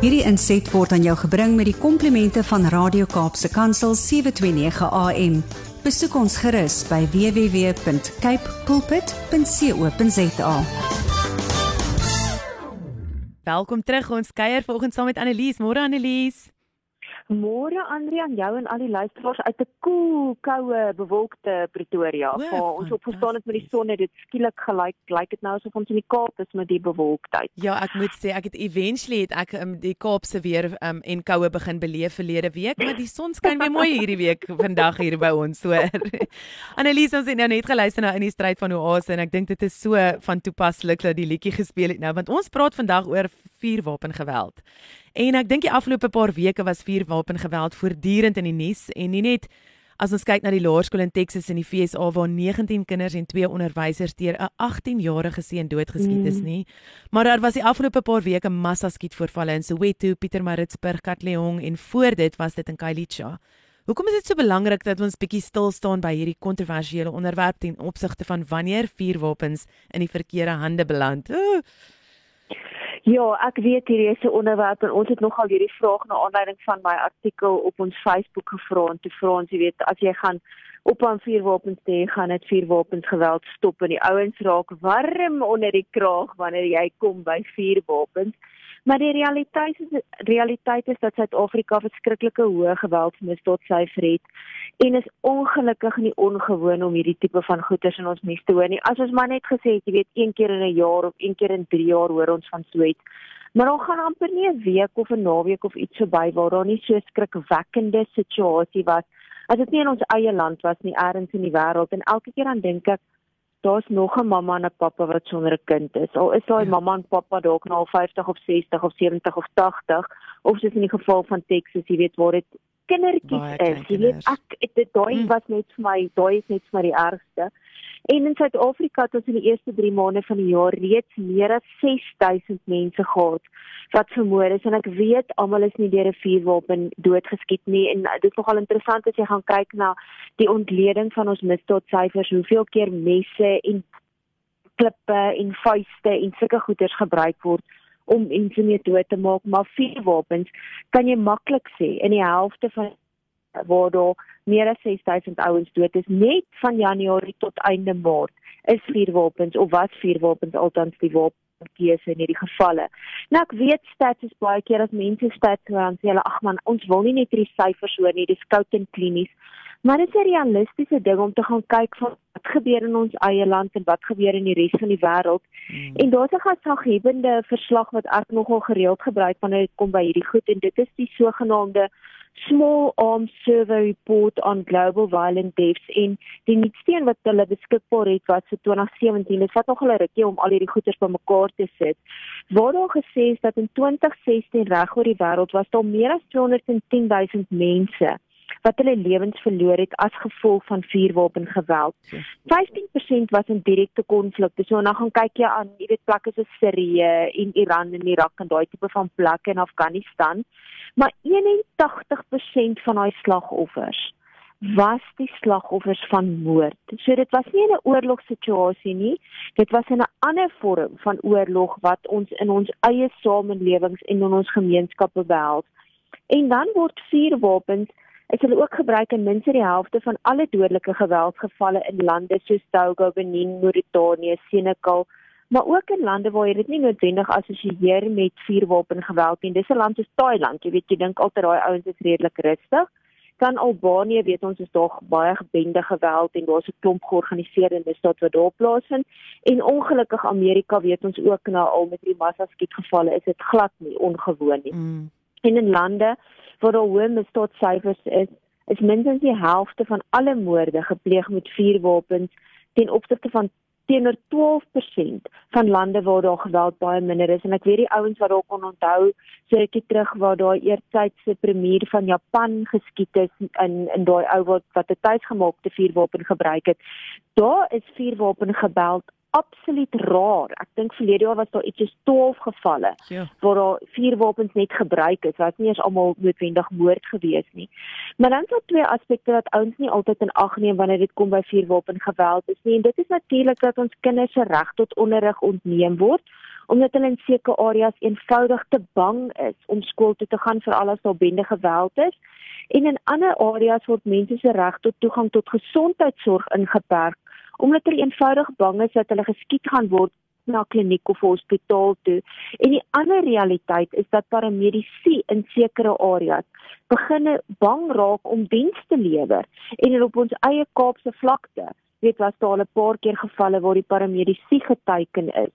Hierdie inset word aan jou gebring met die komplimente van Radio Kaapse Kansel 729 AM. Besoek ons gerus by www.cape pulpit.co.za. Welkom terug ons kuier vanoggend saam met Annelies. Môre Annelies. Môre Andrea aan jou en al die luisteraars uit 'n koel, koue, bewolkte Pretoria. Waar ons opgestaan het met die son, het dit skielik gelyk, lyk dit nou asof ons in die Kaap is met die bewolktheid. Ja, ek moet sê ek het eventually het ek um, die Kaapse weer um, en koue begin beleef verlede week, maar die son skyn weer mooi hierdie week vandag hier by ons hoor. Annelies ons het nou net geluister na in die stryd van Oase en ek dink dit is so van toepaslik dat die liedjie gespeel het nou want ons praat vandag oor vuurwapengeweld. En ek dink die afgelope paar weke was vuurwapengeweld voortdurend in die nuus en nie net as ons kyk na die laerskool in Texas in die FSA waar 19 kinders en twee onderwysers deur 'n 18-jarige seun doodgeskiet is mm. nie, maar daar was die afgelope paar weke massa skietvoorvalle in Soweto, Pietermaritzburg, Katlehong en voor dit was dit in Khayelitsha. Hoekom is dit so belangrik dat ons bietjie stil staan by hierdie kontroversiële onderwerp ten opsigte van wanneer vuurwapens in die verkeerde hande beland? Ooh. Ja, ek weet hierdie is 'n onderwerp en ons het nogal hierdie vraag na aanleiding van my artikel op ons Facebook gevra en te vra ons, jy weet, as jy gaan op aan vuurwapens te gaan, dit vuurwapens geweld stop en die ouens raak warm onder die kraag wanneer jy kom by vuurwapens. Maar die realiteit is realiteit is dat Suid-Afrika verskriklike hoë geweldsmisdaadsyfer het en is ongelukkig nie ongewoon om hierdie tipe van goeters in ons nuus te hoor nie. As ons maar net gesê het, jy weet, een keer in 'n jaar of een keer in 3 jaar hoor ons van so iets. Maar dan gaan amper nie 'n week of 'n naweek of iets verby waar daar nie so skrikwekkende situasie was as dit nie in ons eie land was nie, elders in die wêreld en elke keer dan dink ek daar's nog 'n mamma en 'n pappa wat sonder 'n kind is. Al is daai ja. mamma en pappa dalk nou al 50 of 60 of 70 of 80 of soos in die geval van Texas, jy weet waar dit kindertjies is. Jy weet ek dit daai hmm. was net vir my, daai is net vir my die ergste. En in Suid-Afrika het ons in die eerste 3 maande van die jaar reeds meer as 6000 mense gehad wat vermoor is. En ek weet almal is nie deur 'n vuurwapen doodgeskiet nie. En dit is nogal interessant as jy gaan kyk na die ontleding van ons misdaadsyfers hoeveel keer messe en klippe en vuiste en sulke goeders gebruik word om mense mee dood te maak. Maar vuurwapens kan jy maklik sê in die helfte van waar daar meer as 6000 ouens dood is net van Januarie tot einde Maart is vuurwapens of wat vuurwapens altans die wapenkeuse in hierdie gevalle. Nou ek weet stats is baie keer as mense stats hoor sê hulle ag man ons wil nie net hierdie syfers hoor nie dis koud en klinies. Maar dit is 'n realistiese ding om te gaan kyk van wat gebeur in ons eie land en wat gebeur in die res van die wêreld. Hmm. En daar's 'n gesaghebende verslag wat ek nogal gereeld gebruik wanneer dit kom by hierdie goed en dit is die sogenaamde Small Arms Survey Report on Global Violent Deaths in die nuutsteen wat hulle beskikbaar het wat vir 2017 is wat nog hulle rukkie om al hierdie goeders bymekaar te sit. Waar daar gesê is dat in 2016 reg oor die wêreld was daar meer as 210 000 mense wat hulle lewens verloor het as gevolg van vuurwapengeweld. 15% was in direkte konflikte. So nou gaan kyk jy aan, jy weet plekke soos Sirië en Iran en Irak en daai tipe van plekke in Afghanistan. Maar 81% van daai slagoffers was die slagoffers van moord. So dit was nie 'n oorlogssituasie nie. Dit was 'n ander vorm van oorlog wat ons in ons eie samelewings en in ons gemeenskappe behels. En dan word vuurwapens is hulle ook gebruik in minstens die helfte van alle dodelike geweldsgevalle in lande soos Togo, Benin, Mauritanië, Senegal, maar ook in lande waar jy dit nie noodwendig assosieer met vuurwapengeweld nie. Dis 'n land soos Thailand, jy weet jy dink altyd daai ouens is redelik rustig. Kan Albanië weet ons is daar baie gebende geweld en daar's 'n klomp georganiseerde misdaad wat daar plaasvind. En ongelukkig Amerika weet ons ook na al met die massa skietgevalle is dit glad nie ongewoon nie. Mm. En in lande waar daar hoë misdaadsyfers is, is minstens die helfte van alle moorde gepleeg met vuurwapens ten opsigte van teenoor 12% van lande waar daar geweld baie minder is. En ek weet die ouens wat daar kon onthou rukkie terug waar daai eertydse premier van Japan geskiet is in in daai ou wat wat 'n tuisgemaakte vuurwapen gebruik het. Daar is vuurwapengeweld absoluut raar. Ek dink verlede jaar was daar iets soos 12 gevalle ja. waar daar vier wapens net gebruik is wat nie eens almal noodwendig moord gewees nie. Maar dan is daar twee aspekte wat ouens nie altyd in ag neem wanneer dit kom by vuurwapen geweld is nie. En dit is natuurlik dat ons kinders se reg tot onderrig ontneem word omdat hulle in sekere areas eenvoudig te bang is om skool toe te gaan vir alles daar bende geweld is. En in ander areas word mense se reg tot toegang tot gesondheidsorg ingeperk omdat hulle eenvoudig bang is dat hulle geskiet gaan word na kliniek of hospitaal toe. En die ander realiteit is dat paramedisy in sekere areas begin bang raak om diens te lewer en op ons eie Kaapse vlakte weet was daar al 'n paar keer gevalle waar die paramedisy geteken is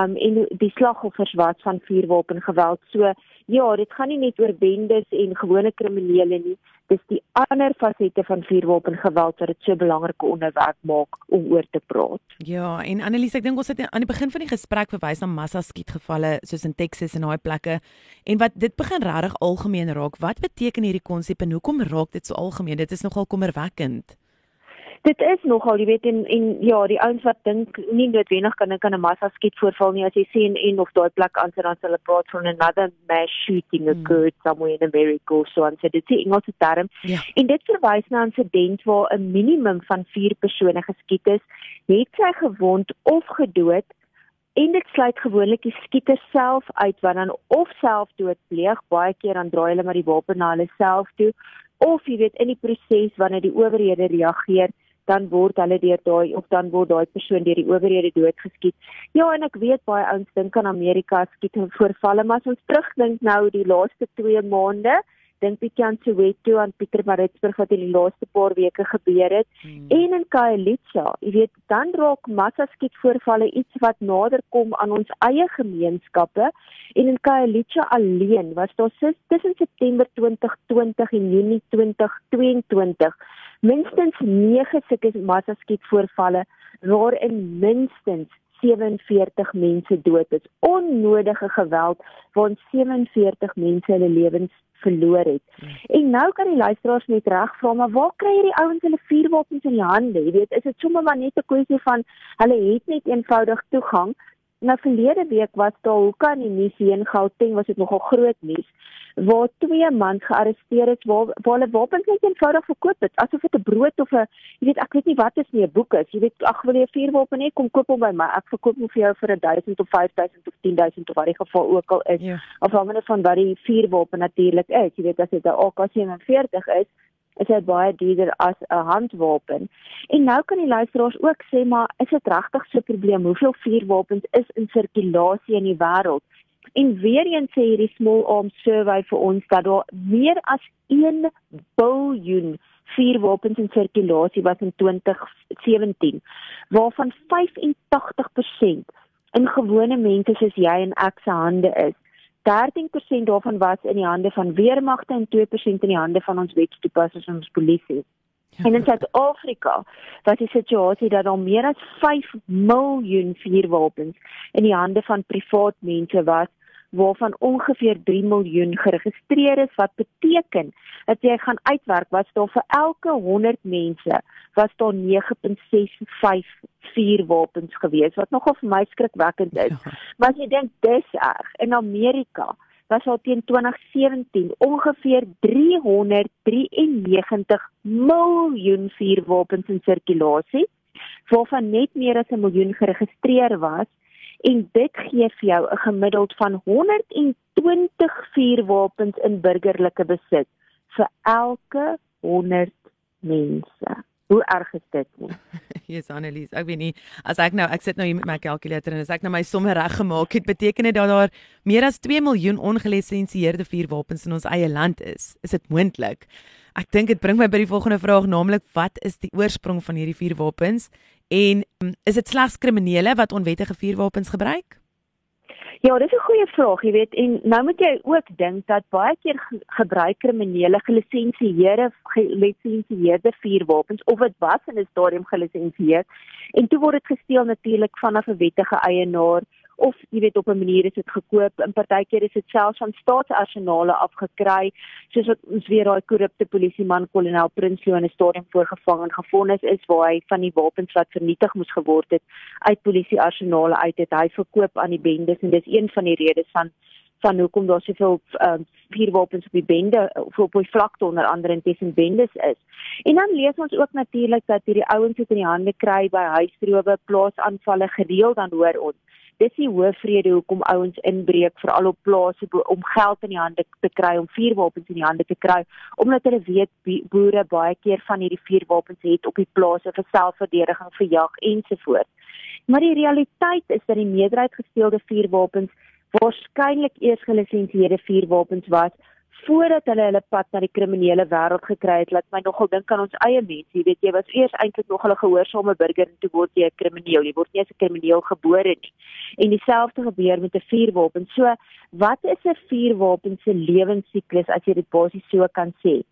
um en die slagoffers was van vuurwapengeweld. So ja, dit gaan nie net oor bendes en gewone kriminele nie. Dis die ander fasette van vuurwapengeweld wat dit so 'n belangrike onderwerp maak om oor te praat. Ja, en Annelies, ek dink ons het aan die begin van die gesprek verwys na massa skietgevalle soos in Texas en daai plekke en wat dit begin regtig algemeen raak. Wat beteken hierdie konsep en hoekom raak dit so algemeen? Dit is nogal kommerwekkend dit is nogal jy weet en en ja die ouens wat dink nie noodwendig kan dink aan 'n massa skiet voorval nie as jy sien en of daai plek aan sy dan hulle praat van another mass shooting occurred hmm. somewhere in America so en sê dit is Engelse term ja. en dit verwys na 'n insident waar 'n minimum van 4 persone geskiet is het sy gewond of gedood en dit sluit gewoonlik die skieter self uit wat dan of selfdood pleeg baie keer dan draai hulle maar die wapen na hulle self toe of jy weet in die proses wanneer die owerhede reageer dan word hulle deur daai of dan word daai persoon deur die owerhede doodgeskiet. Ja, en ek weet baie ouens dink aan Amerika skiet en voorvalle, maar as ons terugdink nou die laaste 2 maande, dink bietjie aan Soweto en Pietermaritzburg wat in die laaste paar weke gebeur het hmm. en in Khayelitsha. Jy weet, dan raak massa skiet voorvalle iets wat nader kom aan ons eie gemeenskappe en in Khayelitsha alleen was daar tussen September 2020 en Junie 2022 minstens 9 sulke massa skiet voorvalle waarin minstens 47 mense dood is. Onnodige geweld waarin 47 mense hulle lewens verloor het. En nou kan die luisteraars net reg vra, maar waar kry hierdie ouens hulle vuurwapens in die hande? Jy weet, is dit sommer maar net 'n kwessie van hulle het net eenvoudig toegang Nou verlede week was daar hoeka in die nuus hier in Gauteng was dit nogal groot nuus waar twee mans gearresteer is waar waar hulle wapens net eenvoudig verkoop het asof dit 'n brood of 'n jy weet ek weet nie wat is nie 'n boek is. Jy weet ag wil jy 'n vuurwapen hê? Kom koop hom by my. Ek verkoop hom vir jou vir 1000 of 5000 of 10000 of wat die geval ook al is ja. afhangende van wat die vuurwapen natuurlik is. Jy weet as dit 'n AK47 is is dit baie duurder as 'n handwapen. En nou kan die luisteraars ook sê maar is dit regtig so 'n probleem hoeveel vuurwapens is in sirkulasie in die wêreld? En weer eens sê hierdie small arms survey vir ons dat daar meer as 1 biljoen vuurwapens in sirkulasie was in 2017 waarvan 85% in gewone mense soos jy en ek se hande is. 13% daarvan was in die hande van weermagte en 2% in die hande van ons wetstoepassers en ons polisie. Ja. En in Suid-Afrika was die situasie dat al meer as 5 miljoen vuurwapens in die hande van privaat mense was waarvan ongeveer 3 miljoen geregistreer is wat beteken dat jy gaan uitwerk wat daar vir elke 100 mense was daar 9.65 vuurwapens gewees wat nogal vir my skrikwekkend is. Ja. Maar as jy dink dis erg in Amerika was al teen 2017 ongeveer 393 miljoen vuurwapens in sirkulasie waarvan net meer as 'n miljoen geregistreer was en dit gee vir jou 'n gemiddeld van 120 vuurwapens in burgerlike besit vir elke 100 mense. Hoe erg is dit nie? Jesus Annelies, ek weet nie as ek nou ek sit nou hier met my kalkulator en as ek nou my somme reg gemaak het, beteken dit dat daar meer as 2 miljoen ongelisensieerde vuurwapens in ons eie land is. Is dit moontlik? Ek dink dit bring my by die volgende vraag, naamlik wat is die oorsprong van hierdie vuurwapens En um, is dit slegs kriminele wat onwettige vuurwapens gebruik? Ja, dis 'n goeie vraag, jy weet. En nou moet jy ook dink dat baie keer gebruik kriminele gelisensieerde gelisensieerde vuurwapens of dit was in 'n stadium gelisensieer en toe word dit gesteel natuurlik vanaf 'n wettige eienaar of jy weet op 'n manier is dit gekoop. In partykeer is dit selfs van staatsarsenale afgekry, soos wat ons weer daai korrupte polisieman kolonel Prinsloo in 'n stadium voorgevang en gefonnis is waar hy van die wapens wat vernietig moes geword het uit polisiearsenale uit het hy verkoop aan die bendes en dis een van die redes van van hoekom daar soveel uh, vuurwapens op die bende of op die vlakte onder andere in tussen bendes is. En dan lees ons ook natuurlik dat hierdie ouens dit in die hande kry by huisrowe, plaasaanvalle gereeld dan hoor ons Dis die hoofrede hoekom ouens inbreek veral op plase om geld in die hande te kry, om vuurwapens in die hande te kry, omdat hulle weet boere baie keer van hierdie vuurwapens het op die plase vir selfverdediging, vir jag ensovoorts. Maar die realiteit is dat die meerderheid gesteelde vuurwapens waarskynlik eers gelisensieerde vuurwapens was voordat hulle hulle pad na die kriminele wêreld gekry het, laat my nogal dink aan ons eie mense. Jy weet jy was eers eintlik nog 'n gehoorsame burger en toe word jy 'n krimineel. Jy word nie as 'n krimineel gebore nie. En dieselfde gebeur met 'n vuurwapen. So, wat is 'n vuurwapen se lewensiklus as jy dit basies so kan sê?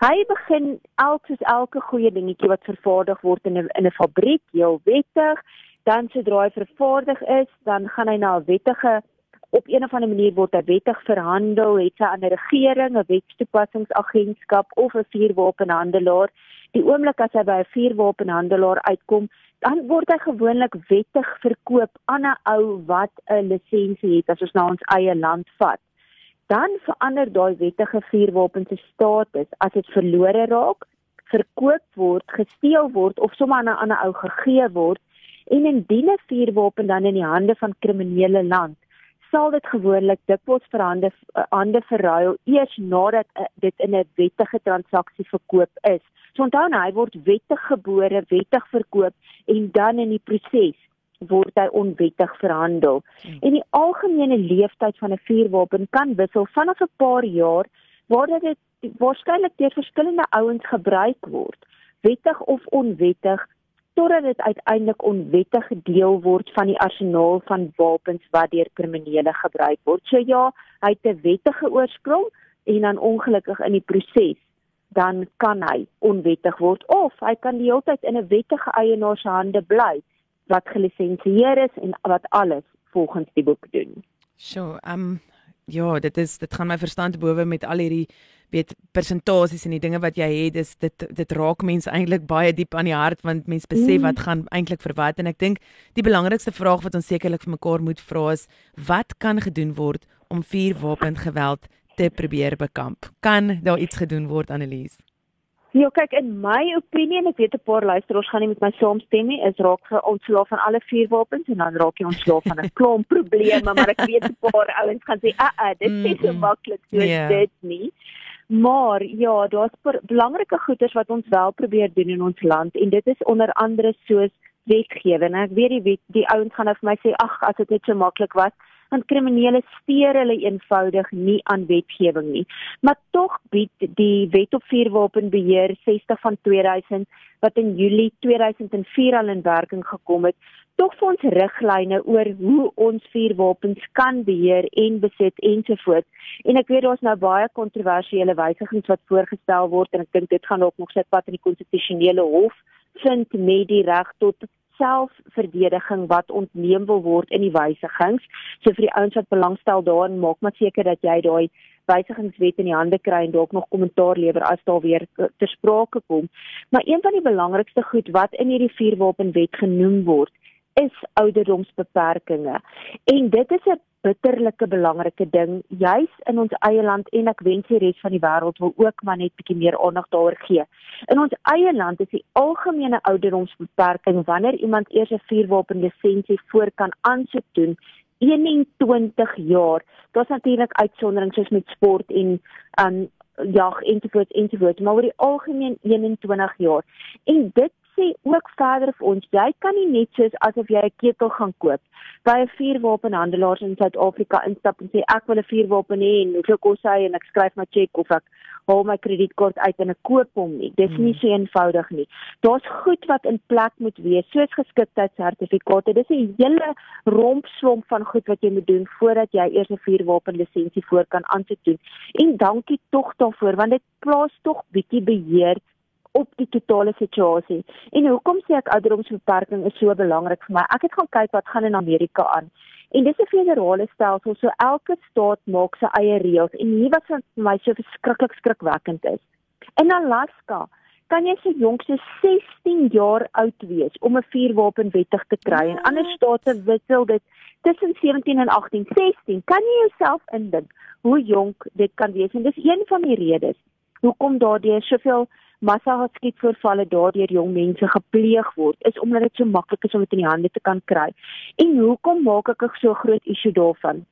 Hy begin elke soos elke goeie dingetjie wat vervaardig word in 'n in 'n fabriek, heel wettig. Dan sodra hy vervaardig is, dan gaan hy na 'n wettige op een of ander manier word hy wettig verhandel, het sy aan 'n regering, 'n wetstoepassingsagentskap of 'n vuurwapenhandelaar. Die oomblik as hy by 'n vuurwapenhandelaar uitkom, dan word hy gewoonlik wettig verkoop aan 'n ou wat 'n lisensie het as ons na ons eie land vat. Dan verander daai wettige vuurwapen se status as dit verlore raak, verkoop word, gesteel word of sommer aan 'n ander ou gegee word en indien 'n vuurwapen dan in die hande van kriminele land sal dit gewoonlik dikwels vir hande eh, hande verruil eers nadat uh, dit in 'n wettige transaksie verkoop is. So onthou nou, hy word wettig gebore, wettig verkoop en dan in die proses word hy onwettig verhandel. Hmm. En die algemene leeftyd van 'n vuurwapen kan wissel vanaf 'n paar jaar waar dit waarskynlik deur verskillende ouens gebruik word, wettig of onwettig totdat dit uiteindelik onwettig deel word van die arsenaal van wapens wat deur kriminele gebruik word. So ja, hy het 'n wettige oorsprong en dan ongelukkig in die proses dan kan hy onwettig word of hy kan die hele tyd in 'n wettige eienaar se hande bly wat gelisensieer is en wat alles volgens die boek doen. So, ehm um, ja, dit is dit gaan my verstand bowe met al hierdie weet persentasies en die dinge wat jy het. Dis dit dit raak mense eintlik baie diep aan die hart want mense besef wat gaan eintlik vir wat. En ek dink die belangrikste vraag wat ons sekerlik vir mekaar moet vra is wat kan gedoen word om vuurwapengeweld te probeer bekamp? Kan daar iets gedoen word Annelies Ja, kyk in my opinie en ek weet 'n paar luisteraars gaan nie met my saamstem nie, is raak ge ontslaaf van alle vuurwapens en dan raak jy ontslaaf van 'n klomp probleme, maar ek weet 'n paar ouens gaan sê, "Ag, ah, dit is so maklik so yeah. dit nie." Maar ja, daar's belangrike goeders wat ons wel probeer doen in ons land en dit is onder andere soos wetgewing. Ek weet die wet, die ouens gaan nou vir my sê ag as dit net so maklik was, want kriminele steur hulle eenvoudig nie aan wetgewing nie. Maar tog bied die Wet op Vuurwapenbeheer 60 van 2000 wat in Julie 2004 al in werking gekom het, tog vir ons riglyne oor hoe ons vuurwapens kan beheer en besit ensovoorts. En ek weet daar's nou baie kontroversiële wysigings wat voorgestel word en ek dink dit gaan dalk nog sy pad in die konstitusionele hof vind met die reg tot selfverdediging wat ontneem wil word in die wysigings. So vir die ouens wat belangstel daarin, maak maar seker dat jy daai wysigingswet in die hande kry en dalk nog kommentaar lewer as daar weer ter sprake kom. Maar een van die belangrikste goed wat in hierdie vuurwapenwet genoem word, is ouderdomsbeperkings. En dit is 'n bitterlike belangrike ding juis in ons eie land en ek wens die res van die wêreld wil ook maar net bietjie meer aandag daaroor gee. In ons eie land is die algemene ouderdomsbeperking wanneer iemand eers 'n vuurwapenlisensie voor kan aansoek doen 21 jaar. Daar's natuurlik uitsonderings soos met sport en um jag ensovoorts ensovoorts, maar oor die algemeen 21 jaar. En dit sê ook verder vir ons, jy kan nie net soos asof jy 'n ketel gaan koop by 'n vuurwapenhandelaar in Suid-Afrika instap en sê ek wil 'n vuurwapen hê en hoeveel kos hy en ek skryf my cheque of ek haal my kredietkaart uit en ek koop hom nie. Dis nie hmm. so eenvoudig nie. Daar's goed wat in plek moet wees, soos geskiktheidssertifikate. Dis 'n hele rompslomp van goed wat jy moet doen voordat jy eers 'n vuurwapenlisensie voor kan aansoek doen. En dankie tog daarvoor want dit plaas tog bietjie beheer op die totale situasie. En hoekom sê ek ouderdomsbeperking is so belangrik vir my? Ek het gaan kyk wat gaan in Amerika aan. En dis 'n federale stelsel, so elke staat maak sy eie reëls en hier wat vir my so verskriklik skrikwekkend is. In Alaska kan jy so jonk so 16 jaar oud wees om 'n vuurwapen wettig te kry en ander state wissel dit tussen 17 en 18. 16. Kan jy jouself indink hoe jonk dit kan wees? En dis een van die redes hoekom daardie soveel massaskietvoorvalle daardeur jong mense gepleeg word, is omdat dit so maklik is om dit in die hande te kan kry. En hoekom maak ek so groot issue daarvan?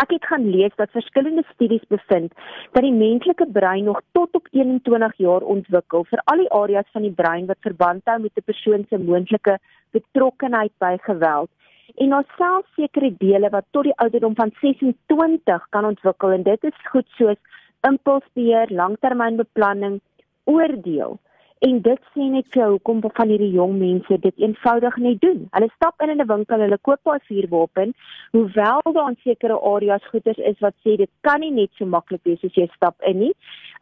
Ek het gaan lees dat verskillende studies bevind dat die menslike brein nog tot op 21 jaar ontwikkel vir al die areas van die brein wat verband hou met 'n persoon se moontlike betrokkenheid by geweld. En daar self sekere dele wat tot die ouderdom van 26 kan ontwikkel en dit is goed soos impulsbeheer, langtermynbeplanning, oordeel. En dit sê net vir hoekom van hierdie jong mense dit eenvoudig net doen. Hulle stap in 'n winkel, hulle koop 'n vuurwapen, hoewel daar in sekere areas goeders is wat sê dit kan nie net so maklik wees as jy stap in nie.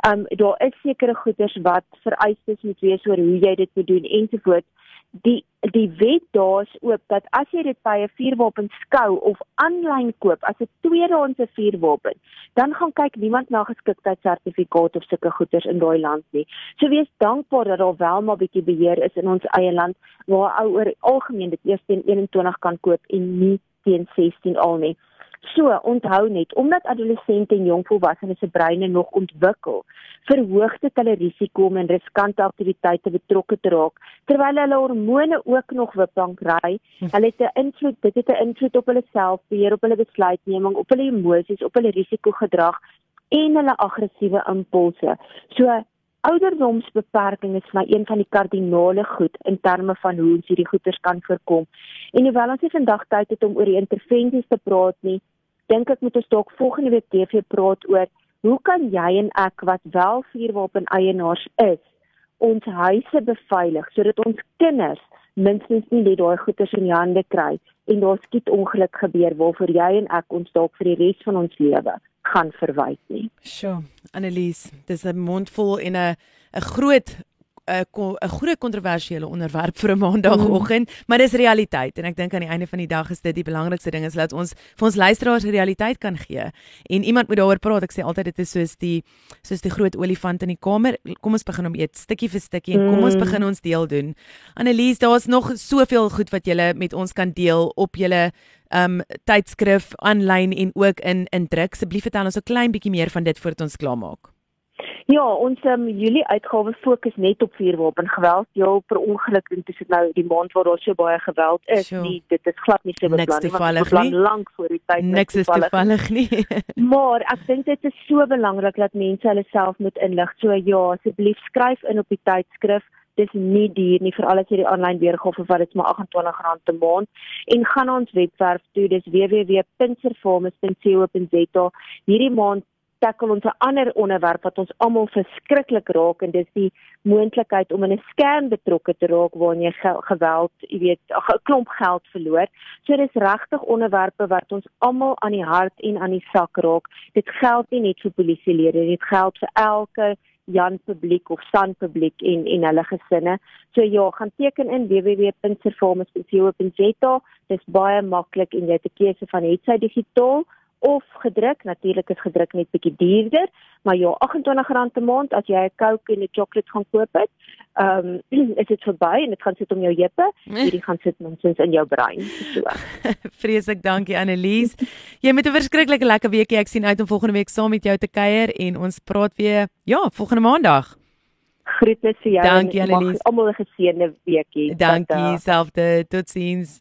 Um daar is sekere goeders wat vereistes moet wees oor hoe jy dit moet doen ensovoorts die die wet daar's ook dat as jy dit by 'n vuurwapen skou of aanlyn koop as 'n tweedehandse vuurwapen, dan gaan kyk niemand na geskiktheidssertifikaat of sulke goederes in daai land nie. So wees dankbaar dat daar wel maar bietjie beheer is in ons eie land waar ou oor algemeen dit eers teen 21 kan koop en nie teen 16 al nie. So, onthou net, omdat adolessente en jongvolwassenes se breine nog ontwikkel, verhoog dit hulle risiko om in riskante aktiwiteite betrokke te raak, terwyl hulle hormone ook nog wipbank ry. Hulle het 'n invloed, dit het 'n invloed op hulle selfbeheer, op hulle besluitneming, op hulle emosies, op hulle risikogedrag en hulle aggressiewe impulse. So Ouderdomsbeperking is maar een van die kardinale goed in terme van hoe ons hierdie goeters kan voorkom. En hoewel ons nie vandag tyd het om oor die intervensies te praat nie, dink ek moet ons dalk volgende week TV praat oor hoe kan jy en ek wat wel vuurwapen eienaars is, ons huise beveilig sodat ons kinders minstens nie net daai goeters in die hande kry en daar skiet ongeluk gebeur waarvoor jy en ek ons dalk vir die res van ons lewe gaan verwyd nie. Sjoe, Annelies, dis 'n mondvol en 'n 'n groot 'n 'n groot kontroversiële onderwerp vir 'n maandagooggend, mm. maar dis realiteit en ek dink aan die einde van die dag is dit die belangrikste ding is dat ons vir ons luisteraars realiteit kan gee en iemand moet daaroor praat. Ek sê altyd dit is soos die soos die groot olifant in die kamer. Kom ons begin om eet stukkie vir stukkie en kom ons mm. begin ons deel doen. Annelies, daar's nog soveel goed wat jy met ons kan deel op julle um tydskrif aanlyn en ook in in druk. Asseblief vertel ons 'n klein bietjie meer van dit voordat ons klaarmaak. Ja, ons um, Julie uitgawe fokus net op vuurwapen geweld. Ja, per ongeluk en dis nou die maand waar daar so baie geweld is, sure. nie dit is glad nie so beplan nie. Dit is lank voor die tyd. Niks is toevallig nie. maar ek dink dit is so belangrik dat mense hulle self moet inlig. So ja, asseblief skryf in op die tydskrif dis nie duur nie vir alles hierdie aanlyn weergawe vir wat dit maar R28 'n maand en gaan ons webwerf toe dis www.pinserformis.co.za hierdie maand tackle ons 'n ander onderwerp wat ons almal verskriklik raak en dis die moontlikheid om in 'n skerm betrokke te raak waarin jy geweld, jy weet, 'n klomp geld verloor. So dis regtig onderwerpe wat ons almal aan die hart en aan die sak raak. Dit geld nie net vir polisielede, dit geld vir elke Jan publiek of San publiek en en hulle gesinne. So ja, gaan teken in www.serformis.co.za. Dis baie maklik en jy het 'n keuse van hetsy digitaal of gedruk. Natuurlik is gedruk net bietjie duurder, maar ja, R28 'n maand as jy 'n Coke en 'n chocolate gaan koop het. Ehm um, is dit verby en dit gaan sit om jou heupe, hierdie gaan sit minstens in jou brein. So. Vreeslik dankie Annelies. Jy moet 'n verskriklike lekker weekie. Ek sien uit om volgende week saam met jou te kuier en ons praat weer ja, volgende maandag. Groete vir jou. Dankie Annelies. Almal 'n geseënde weekie. Dankie selfde. Totsiens.